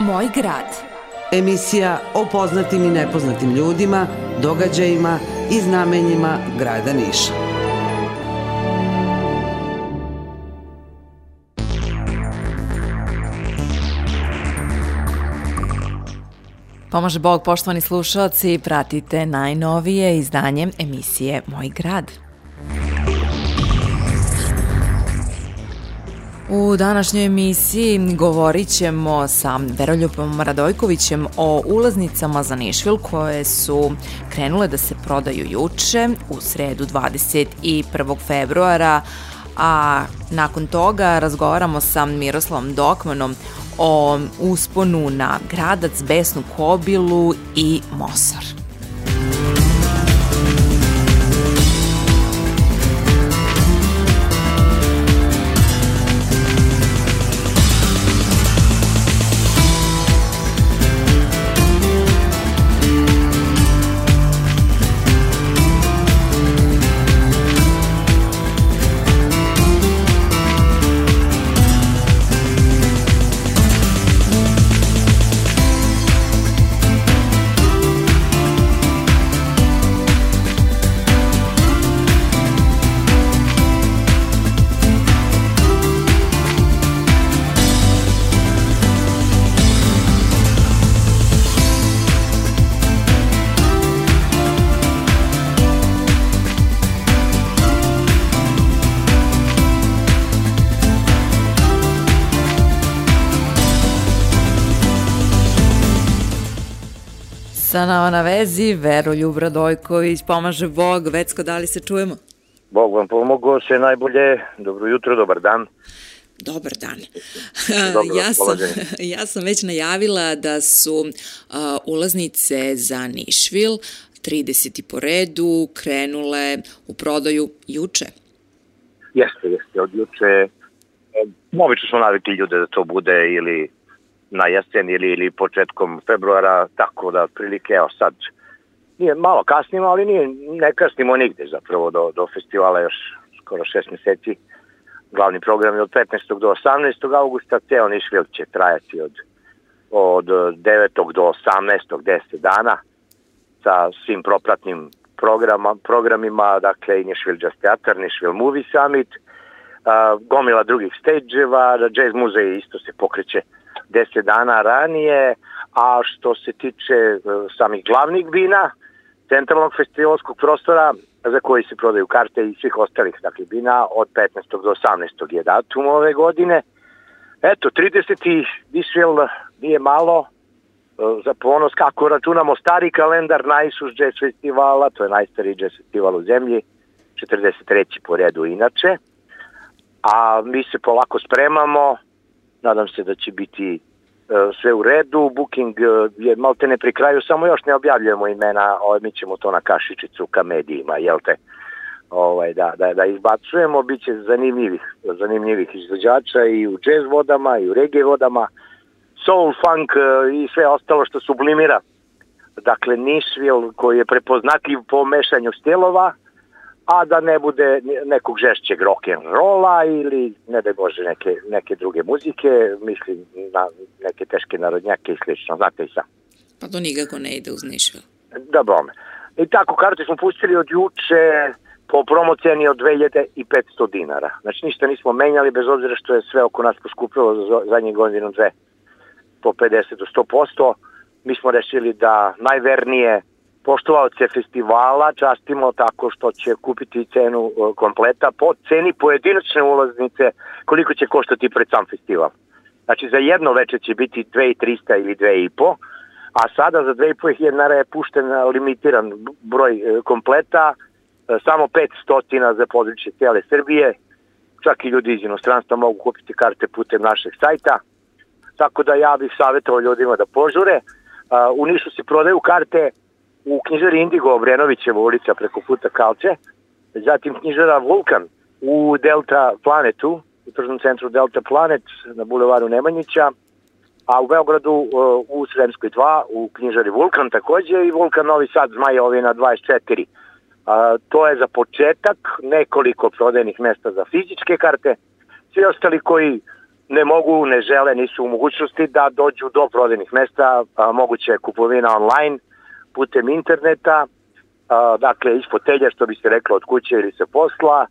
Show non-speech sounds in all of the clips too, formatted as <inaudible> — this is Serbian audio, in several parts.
Moj grad. Emisija o poznatim i nepoznatim ljudima, događajima i znamenjima grada Niša. Pomaže Bog, poštovani slušalci, pratite najnovije izdanje emisije Moj grad. U današnjoj emisiji govorit ćemo sa Veroljupom Radojkovićem o ulaznicama za Nišvil koje su krenule da se prodaju juče u sredu 21. februara, a nakon toga razgovaramo sa Miroslavom Dokmanom o usponu na Gradac, Besnu Kobilu i Mosar. Sa nama na vezi Veroljub Radojković, pomaže Bog. Vecko, da li se čujemo? Bog vam pomogao, sve najbolje. Dobro jutro, dobar dan. Dobar dan. Dobro <laughs> ja, sam, <laughs> ja sam već najavila da su uh, ulaznice za Nišvil 30. po redu krenule u prodaju juče. Jeste, jeste, od juče. e, Obično smo navikli ljude da to bude ili na jesen ili, ili početkom februara, tako da prilike, evo sad, nije malo kasnimo, ali nije, ne kasnimo nigde zapravo do, do festivala još skoro šest meseci. Glavni program je od 15. do 18. augusta, ceo Nišvil će trajati od, od 9. do 18. 10 dana sa svim propratnim programa, programima, dakle i Nišvil Jazz Theater, Nišvil Movie Summit, a, gomila drugih stage-eva, da Jazz muzej isto se pokreće 10 dana ranije, a što se tiče e, samih glavnih bina, centralnog festivalskog prostora za koji se prodaju karte i svih ostalih dakle, bina od 15. do 18. je datum ove godine. Eto, 30. Disrael nije malo, e, za ponos kako računamo stari kalendar Najsus Jazz festivala, to je najstariji jazz festival u zemlji, 43. po redu inače, a mi se polako spremamo, nadam se da će biti e, sve u redu, booking e, je malte ne pri kraju, samo još ne objavljujemo imena, ovaj, mi ćemo to na kašičicu ka medijima, jel te? Ovaj, da, da, da izbacujemo, bit će zanimljivih, zanimljivih izvođača i u jazz vodama i u reggae vodama, soul, funk e, i sve ostalo što sublimira. Dakle, Nashville koji je prepoznatljiv po mešanju stilova, a da ne bude nekog žešćeg rock and rolla ili ne da Bože neke, neke druge muzike, mislim na neke teške narodnjake i slično, znate i sam. Pa to nikako ne ide uz Nišvil. Da bome. I tako, karte smo pustili od juče po promoceni od 2500 dinara. Znači ništa nismo menjali bez obzira što je sve oko nas poskupilo za zadnjih godinu dve po 50 do 100%. Mi smo rešili da najvernije poštovalce festivala častimo tako što će kupiti cenu e, kompleta po ceni pojedinačne ulaznice koliko će koštati pred sam festival. Znači za jedno veče će biti 2300 ili 2,5, a sada za 2,5 dinara je pušten limitiran broj e, kompleta, e, samo 500 za područje cijele Srbije, čak i ljudi iz inostranstva mogu kupiti karte putem našeg sajta, tako da ja bih savjetovao ljudima da požure. U Nišu se prodaju karte u knjižari Indigo Obrenovićeva ulica preko puta Kalče, zatim knjižara Vulkan u Delta Planetu, u tržnom centru Delta Planet na bulevaru Nemanjića, a u Beogradu uh, u Sremskoj 2 u knjižari Vulkan takođe i Vulkan Novi Sad Zmajovina 24. A, to je za početak nekoliko prodajnih mesta za fizičke karte. Svi ostali koji ne mogu, ne žele, nisu u mogućnosti da dođu do prodajnih mesta, a, moguće je kupovina online putem interneta, a, dakle iz fotelja što bi se reklo od kuće ili sa posla,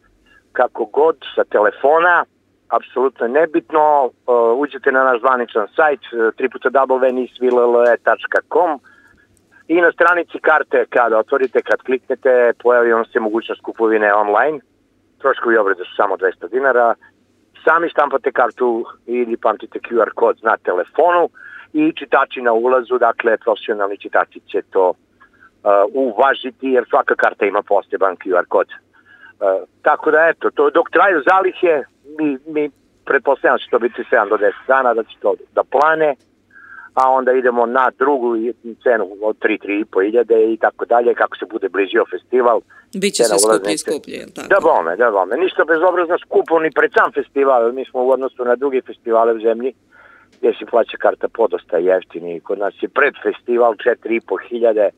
kako god, sa telefona, apsolutno nebitno, uh, uđete na naš zvaničan sajt www.nisville.com i na stranici karte kada otvorite, kad kliknete, pojavi vam se mogućnost kupovine online, troškovi obrade su samo 200 dinara, sami štampate kartu ili pamtite QR kod na telefonu i čitači na ulazu, dakle profesionalni čitači će to uh, uvažiti jer svaka karta ima poseban QR kod. Uh, tako da eto, to dok traju zalihe, mi, mi pretpostavljamo da će to biti 7 do 10 dana, da će to da plane, a onda idemo na drugu cenu od 3-3,5 hiljade i tako dalje, kako se bude bližio festival. Biće se skuplje i skuplje, tako? Da bome, da bome. Ništa bezobrazno skupo ni pred sam festival, mi smo u odnosu na druge festivale u zemlji, gdje se plaća karta podosta jeftini. Kod nas je pred festival 4,5 hiljade,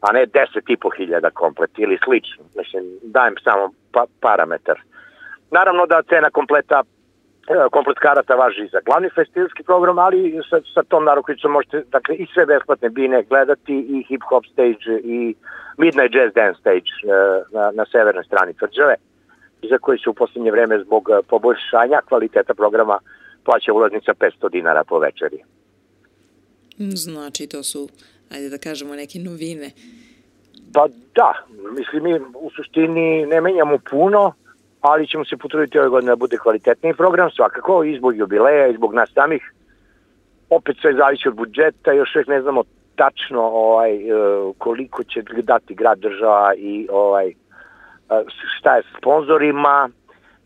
a ne 10,5 hiljada komplet ili slično. Mislim, dajem samo pa, parametar. Naravno da cena kompleta e, komplet karata važi za glavni festivalski program, ali sa, sa tom narukvicom možete dakle, i sve besplatne bine gledati i hip hop stage i midnight jazz dance stage e, na, na severnoj strani tvrđave za koji se u posljednje vreme zbog e, poboljšanja kvaliteta programa plaća ulaznica 500 dinara po večeri. Znači, to su, ajde da kažemo, neke novine. Pa da, mislim mi u suštini ne menjamo puno, ali ćemo se potruditi ove godine da bude kvalitetniji program, svakako i zbog jubileja i zbog nas samih. Opet sve zavisi od budžeta, još uvijek ne znamo tačno ovaj, e, koliko će dati grad država i ovaj, e, šta je s sponzorima.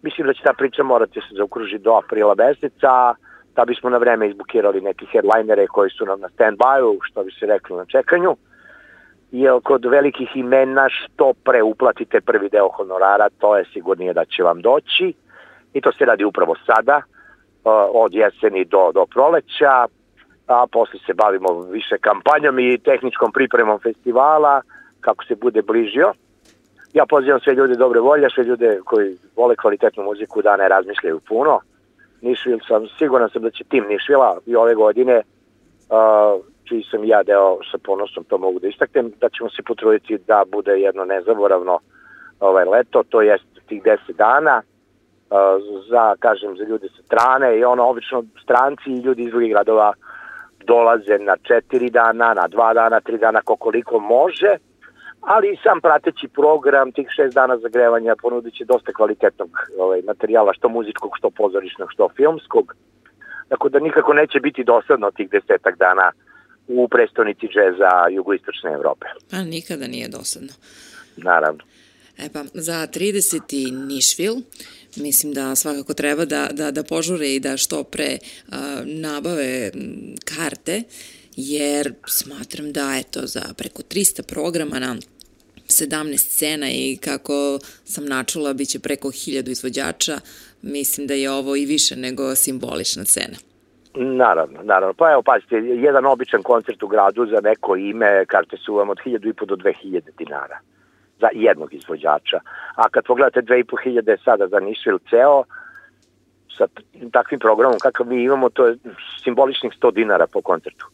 Mislim da će ta priča morati se zaokružiti do aprila meseca, da bismo na vreme izbukirali neke headlinere koji su nam na stand-by-u, što bi se reklo na čekanju jer kod velikih imena što pre uplatite prvi deo honorara, to je sigurnije da će vam doći i to se radi upravo sada, od jeseni do, do proleća, a posle se bavimo više kampanjom i tehničkom pripremom festivala, kako se bude bližio. Ja pozivam sve ljude dobre volje, sve ljude koji vole kvalitetnu muziku da ne razmišljaju puno. Nišvil sam, siguran sam da će tim Nišvila i ove godine uh, čiji sam ja deo sa ponosom, to mogu da istaknem, da ćemo se potruditi da bude jedno nezaboravno ovaj leto, to jest tih 10 dana za, kažem, za ljude sa strane i ono, obično stranci i ljudi iz drugih gradova dolaze na četiri dana, na dva dana, tri dana, koliko može, ali i sam prateći program tih šest dana zagrevanja ponudit će dosta kvalitetnog ovaj, materijala, što muzičkog, što pozorišnog, što filmskog, tako da nikako neće biti dosadno tih desetak dana u prestonici džeza jugoistočne Evrope. Pa nikada nije dosadno. Naravno. E pa, za 30. Nišvil, mislim da svakako treba da, da, da požure i da što pre uh, nabave karte, jer smatram da eto za preko 300 programa na 17 scena i kako sam načula biće preko 1000 izvođača, mislim da je ovo i više nego simbolična cena. Naravno, naravno. Pa evo, pazite, jedan običan koncert u gradu za neko ime, karte su vam od 1000 do 2000 dinara za jednog izvođača. A kad pogledate 2500 sada za Nišvil ceo, sa takvim programom kakav mi imamo, to je simboličnih 100 dinara po koncertu.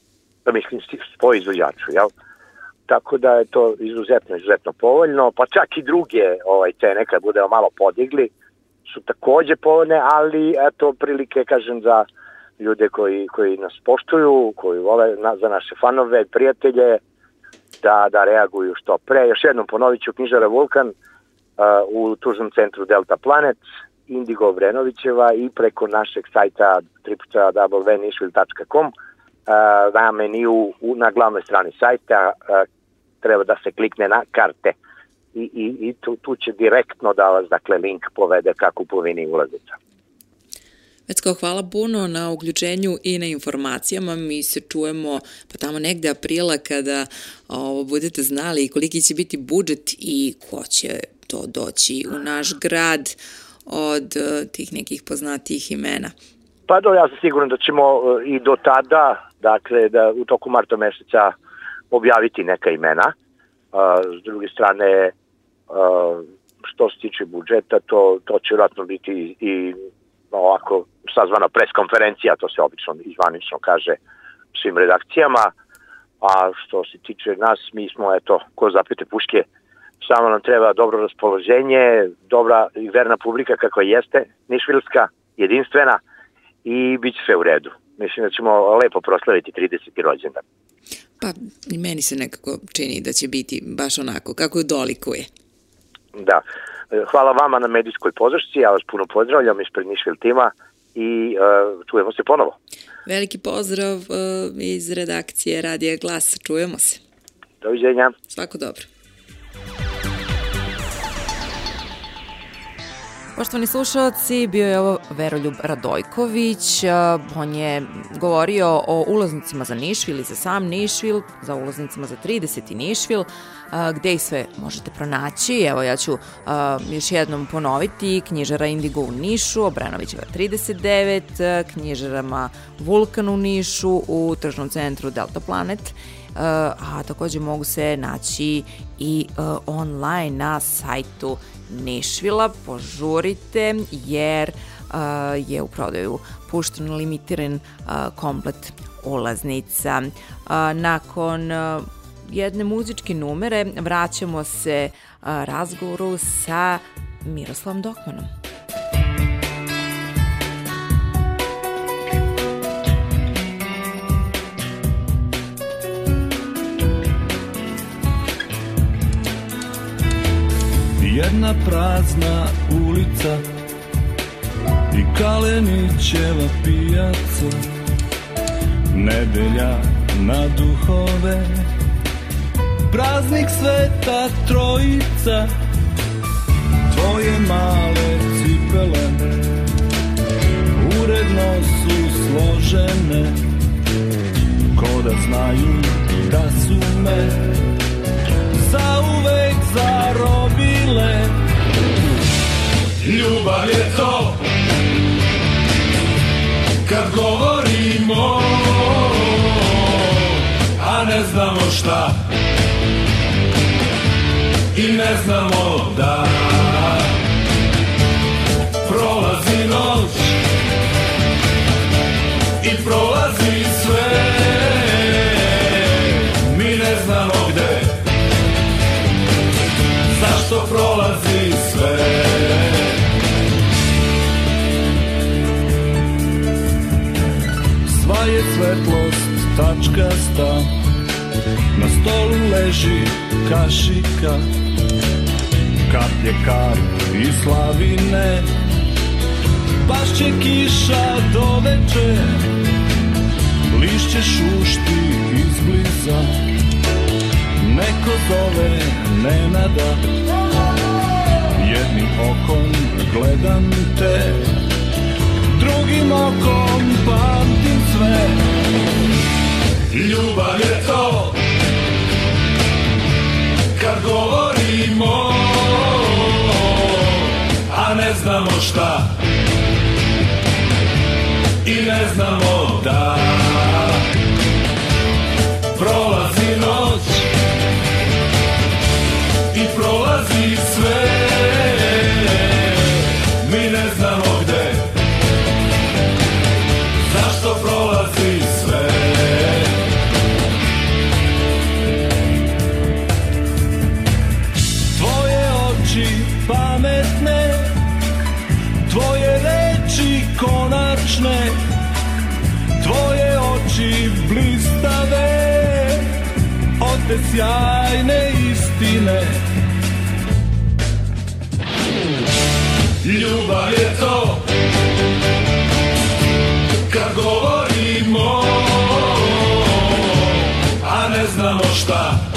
Pa mislim, po izvođaču, jel? Tako da je to izuzetno, izuzetno povoljno, pa čak i druge ovaj, cene kad budemo malo podigli su takođe povoljne, ali eto prilike, kažem, za ljude koji, koji nas poštuju, koji vole na, za naše fanove, prijatelje, da, da reaguju što pre. Još jednom ponovit ću knjižara Vulkan uh, u tužnom centru Delta Planet, Indigo Vrenovićeva i preko našeg sajta www.nišvil.com uh, na meniju u, na glavnoj strani sajta treba da se klikne na karte i, i, i tu, tu će direktno da vas dakle link povede ka kupovini ulazica. Vecko, hvala puno na uključenju i na informacijama. Mi se čujemo pa tamo negde aprila kada ovo, budete znali koliki će biti budžet i ko će to doći u naš grad od uh, tih nekih poznatijih imena. Pa do, ja sam siguran da ćemo uh, i do tada, dakle, da u toku marta meseca objaviti neka imena. Uh, s druge strane, uh, što se tiče budžeta, to, to će vratno biti i ovako sazvana preskonferencija, to se obično izvanično kaže svim redakcijama, a što se tiče nas, mi smo, eto, ko zapete puške, samo nam treba dobro raspoloženje, dobra i verna publika kakva jeste, nišvilska, jedinstvena i bit će sve u redu. Mislim da ćemo lepo proslaviti 30. rođendan. Pa i meni se nekako čini da će biti baš onako kako je dolikuje. Da. Hvala vama na medijskoj podršci, ja vas puno pozdravljam ispred Nišvil tima i uh, čujemo se ponovo. Veliki pozdrav uh, iz redakcije Radija Glas, čujemo se. Doviđenja. Svako dobro. Poštovani slušalci, bio je ovo Veroljub Radojković. On je govorio o ulaznicima za Nišvil i za sam Nišvil, za ulaznicima za 30. Nišvil, gde ih sve možete pronaći. Evo ja ću još jednom ponoviti knjižara Indigo u Nišu, Obranovićeva 39, knjižarama Vulkan u Nišu, u tržnom centru Delta Planet, a takođe mogu se naći i online na sajtu Nišvila, požurite jer uh, je u prodaju pušten limitiran uh, komplet ulaznica. Uh, nakon uh, jedne muzičke numere vraćamo se uh, razgovoru sa Miroslavom Dokmanom. Jedna prazna ulica i Kalenićeva pijaca Nedelja na duhove Praznik sveta trojica Tvoje male cipele Uredno su složene Ko da znaju da su me Zauvek zarobile. Ljubav je to. Kad govorimo A ne znamo šta. I ne znamo da tačkasta Na stolu leži kašika. Kaplje kar i slavine. Pašće kiša do veče. Lišće šušti izbliza. Neko zove Nenada Jednim okom gledam te. Drugim okom pamtim sve znamo šta. I ne znamo da Te sjajne istine. Ljubav je to. Kad govorimo A ne znamo šta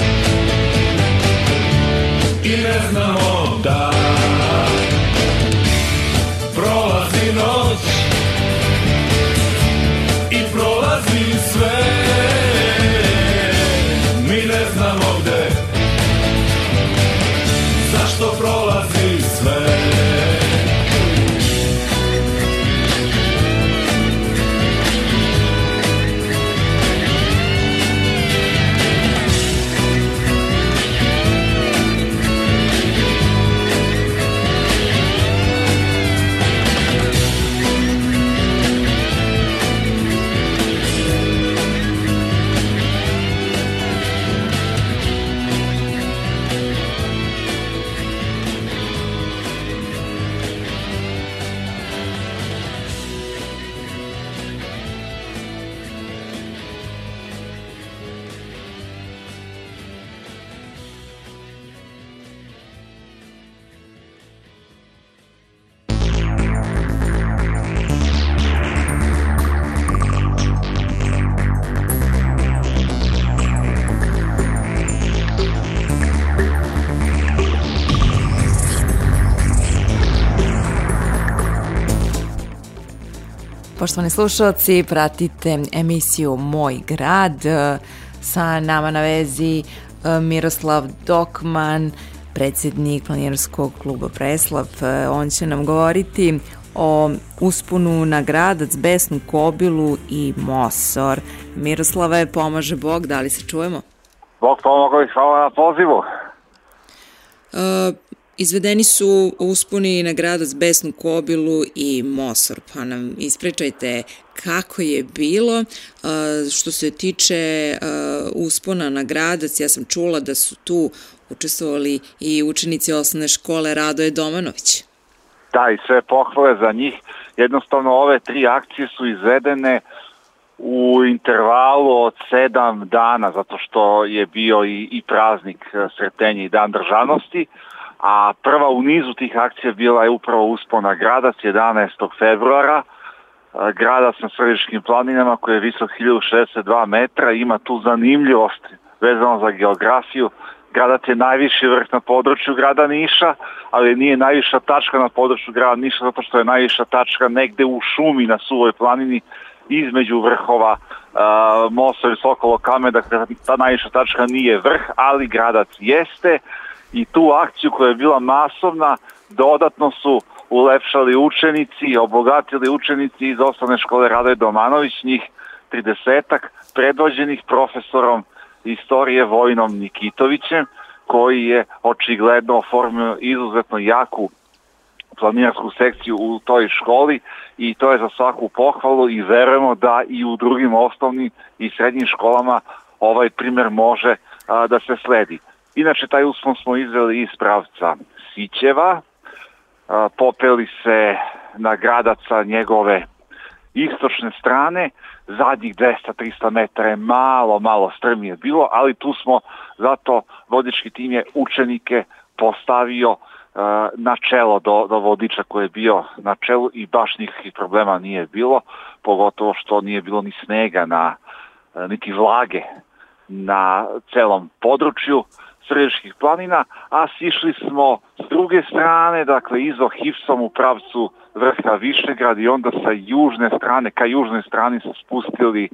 Poštovani slušalci, pratite emisiju Moj grad. Sa nama na vezi e, Miroslav Dokman, predsednik planirskog kluba Preslav. E, on će nam govoriti o uspunu na gradac, Besnu Kobilu i Mosor. Miroslave, pomaže Bog, da li se čujemo? Bog pomogao i hvala na pozivu. Uh, Izvedeni su usponi na gradac Besnu Kobilu i Mosor, pa nam ispričajte kako je bilo. Što se tiče uspona na gradac, ja sam čula da su tu učestvovali i učenici osnovne škole Radoje Domanović. Da, i sve pohvale za njih. Jednostavno ove tri akcije su izvedene u intervalu od sedam dana, zato što je bio i, i praznik Sretenja i Dan državnosti a prva u nizu tih akcija bila je upravo uspona gradac 11. februara, gradac na Središkim planinama koji je visok 1062 metra, ima tu zanimljivost vezano za geografiju, gradac je najviši vrh na području grada Niša, ali nije najviša tačka na području grada Niša zato što je najviša tačka negde u šumi na suvoj planini između vrhova uh, Mosa i Sokolo Kame, dakle ta najviša tačka nije vrh, ali gradac jeste i tu akciju koja je bila masovna dodatno su ulepšali učenici, obogatili učenici iz osnovne škole Radoje Domanović, njih 30 predvođenih profesorom istorije Vojnom Nikitovićem, koji je očigledno oformio izuzetno jaku planinarsku sekciju u toj školi i to je za svaku pohvalu i verujemo da i u drugim osnovnim i srednjim školama ovaj primer može a, da se sledi. Inače, taj uspon smo izveli iz pravca Sićeva, popeli se na gradaca njegove istočne strane, zadnjih 200-300 metara je malo, malo strmije bilo, ali tu smo, zato vodički tim je učenike postavio na čelo do, do vodiča koji je bio na čelu i baš nikakvih problema nije bilo, pogotovo što nije bilo ni snega na, niti vlage na celom području. Srediških planina, a sišli smo s druge strane, dakle izo Hipsom u pravcu vrha Višegrad i onda sa južne strane, ka južnoj strani se spustili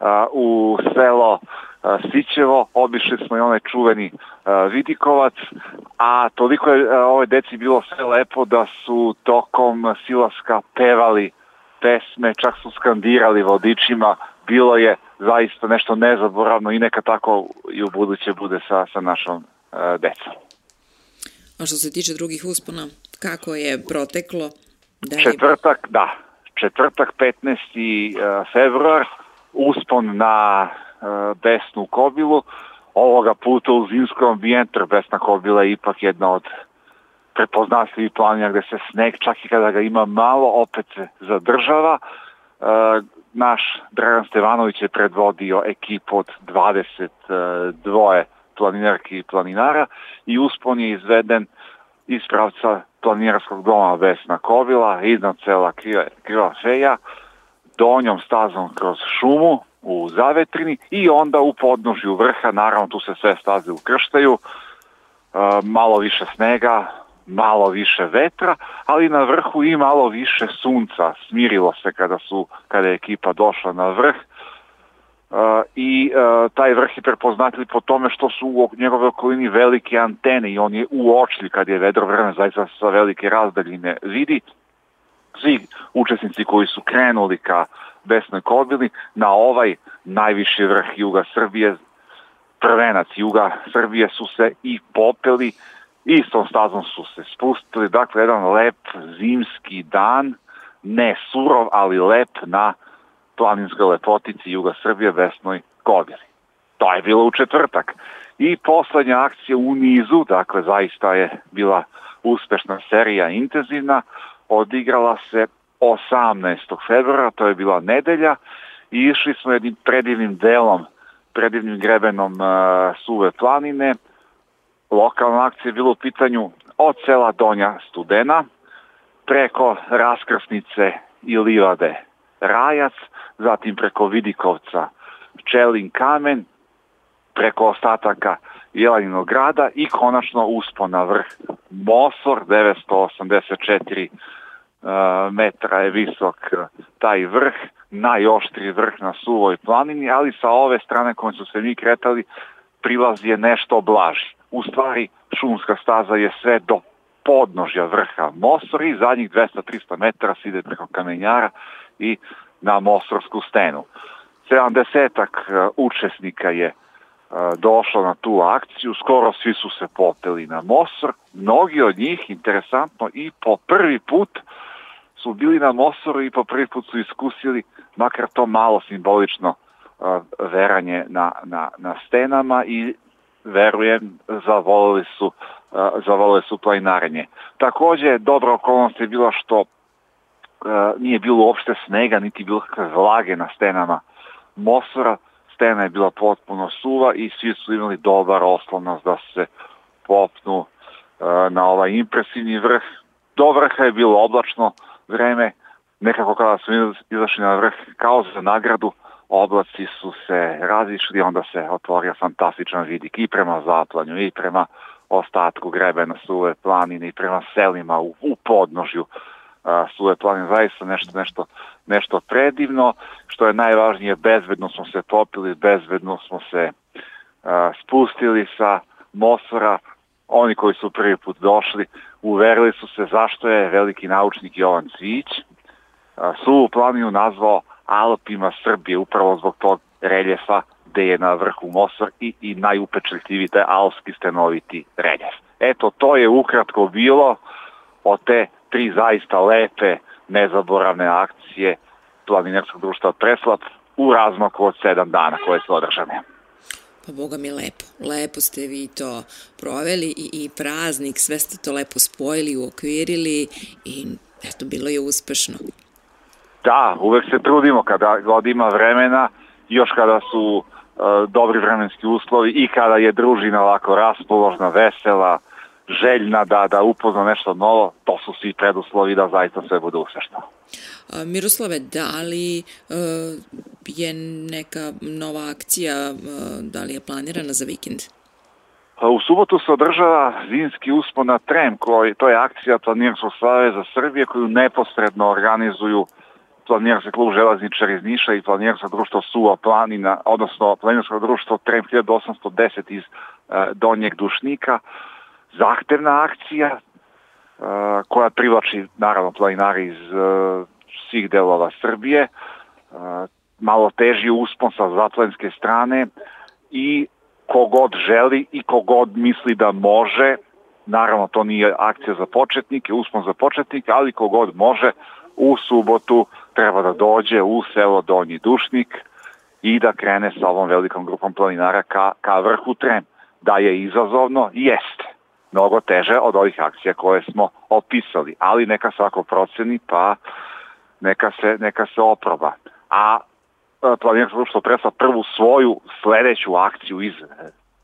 a, u selo a, Sićevo, obišli smo i onaj čuveni a, Vidikovac, a toliko je a, ove deci bilo sve lepo da su tokom silaska pevali pesme, čak su skandirali vodičima, bilo je zaista nešto nezaboravno i neka tako i u buduće bude sa, sa našom uh, decom. A što se tiče drugih uspona, kako je proteklo? Da li... Četvrtak, da. Četvrtak 15. Uh, februar, uspon na uh, Besnu Kobilu, ovoga puta u zimskom ambijentu, Besna Kobila je ipak jedna od prepoznatljivih planina gde se sneg, čak i kada ga ima malo, opet zadržava. Uh, naš Dragan Stevanović je predvodio ekipu od 22 planinarki i planinara i uspon je izveden iz pravca planinarskog doma Vesna Kovila, iznad cela Kriva Feja, donjom stazom kroz šumu u Zavetrini i onda u podnožju vrha, naravno tu se sve staze ukrštaju, malo više snega, malo više vetra, ali na vrhu i malo više sunca. Smirilo se kada su kada je ekipa došla na vrh. Uh, i uh, taj vrh je prepoznatljiv po tome što su u njegove okolini velike antene i on je uočljiv kad je vedro vreme zaista sa velike razdaljine vidi. Svi učesnici koji su krenuli ka Besnoj Kobili na ovaj najviši vrh juga Srbije, prvenac juga Srbije su se i popeli Istom stazom su se spustili, dakle jedan lep zimski dan, ne surov, ali lep na planinskoj lepotici Juga Srbije, Vesnoj Kobili. To je bilo u četvrtak. I poslednja akcija u nizu, dakle zaista je bila uspešna serija intenzivna, odigrala se 18. februara, to je bila nedelja, i išli smo jednim predivnim delom, predivnim grebenom uh, suve planine, lokalna akcija je bilo u pitanju od sela Donja Studena preko raskrsnice i livade Rajac, zatim preko Vidikovca Čelin kamen, preko ostataka Jelaninog grada i konačno uspon na vrh Mosor 984 metra je visok taj vrh, najoštriji vrh na suvoj planini, ali sa ove strane koje su se mi kretali prilaz je nešto blaži. U stvari, šumska staza je sve do podnožja vrha Mosor i zadnjih 200-300 metara se ide preko kamenjara i na Mosorsku stenu. 70 učesnika je došlo na tu akciju, skoro svi su se popeli na Mosor, mnogi od njih, interesantno, i po prvi put su bili na Mosoru i po prvi put su iskusili makar to malo simbolično veranje na, na, na stenama i verujem zavolili su, zavolili su planinarenje. Takođe, dobra okolnost je bila što nije bilo uopšte snega, niti bilo kakve vlage na stenama Mosora, stena je bila potpuno suva i svi su imali dobar oslovnost da se popnu na ovaj impresivni vrh. Do vrha je bilo oblačno vreme, nekako kada smo izašli na vrh kao za nagradu, oblaci su se razišli, onda se otvorio fantastičan vidik i prema zaplanju i prema ostatku grebena suve planine i prema selima u, u podnožju a, suve planine. Zaista nešto, nešto, nešto predivno, što je najvažnije, bezbedno smo se popili, bezbedno smo se a, spustili sa Mosora, oni koji su prvi put došli, uverili su se zašto je veliki naučnik Jovan Cvić suvu planinu nazvao Alpima Srbije, upravo zbog tog reljefa gde je na vrhu Mosor i, i najupečetljiviji taj alpski stenoviti reljef. Eto, to je ukratko bilo od te tri zaista lepe, nezaboravne akcije planinarskog društva Preslap u razmaku od sedam dana koje su održane. Pa boga mi lepo, lepo ste vi to proveli i, i praznik, sve ste to lepo spojili, uokvirili i eto, bilo je uspešno. Da, uvek se trudimo kada god ima vremena, još kada su uh, dobri vremenski uslovi i kada je družina ovako raspoložna, vesela, željna da, da upozna nešto novo, to su svi preduslovi da zaista sve bude uspešno. Miroslave, da li uh, je neka nova akcija, uh, da li je planirana za vikend? U subotu se održava zimski uspon na Trem, koji, to je akcija Planirskog za Srbije koju neposredno organizuju uh, planirarski klub Železničar iz Niša i planirarsko društvo Suva planina, odnosno planirarsko društvo Trem 1810 iz uh, Donjeg Dušnika. Zahtevna akcija uh, koja privlači naravno planinari iz uh, svih delova Srbije. Malo teži uspon sa zatlenske strane i kogod želi i kogod misli da može, naravno to nije akcija za početnike, uspon za početnike, ali kogod može u subotu treba da dođe u selo Donji Dušnik i da krene sa ovom velikom grupom planinara ka, ka vrhu Trem. Da je izazovno, jeste. Mnogo teže od ovih akcija koje smo opisali, ali neka svako proceni pa neka se, neka se oproba. A e, planirano društvo presla prvu svoju sledeću akciju iz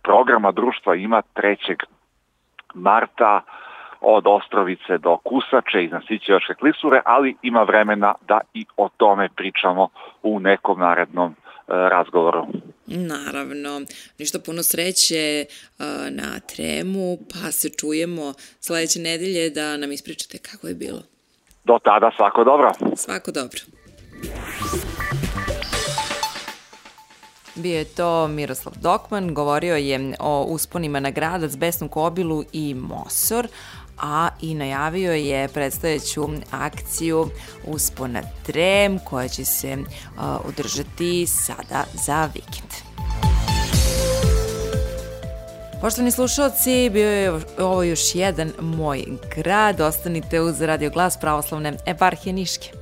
programa društva ima 3. marta od Ostrovice do Kusače iz Nasićevačke klisure, ali ima vremena da i o tome pričamo u nekom narednom e, razgovoru. Naravno, ništa puno sreće uh, na tremu, pa se čujemo sledeće nedelje da nam ispričate kako je bilo. Do tada svako dobro. Svako dobro. Bio je to Miroslav Dokman, govorio je o usponima na gradac, Besnu Kobilu i Mosor, a i najavio je predstavljaću akciju Uspona Trem koja će se uh, održati sada za vikend. Poštovani slušalci, bio je ovo još jedan moj grad. Ostanite uz Radio Glas pravoslavne eparhije Niške.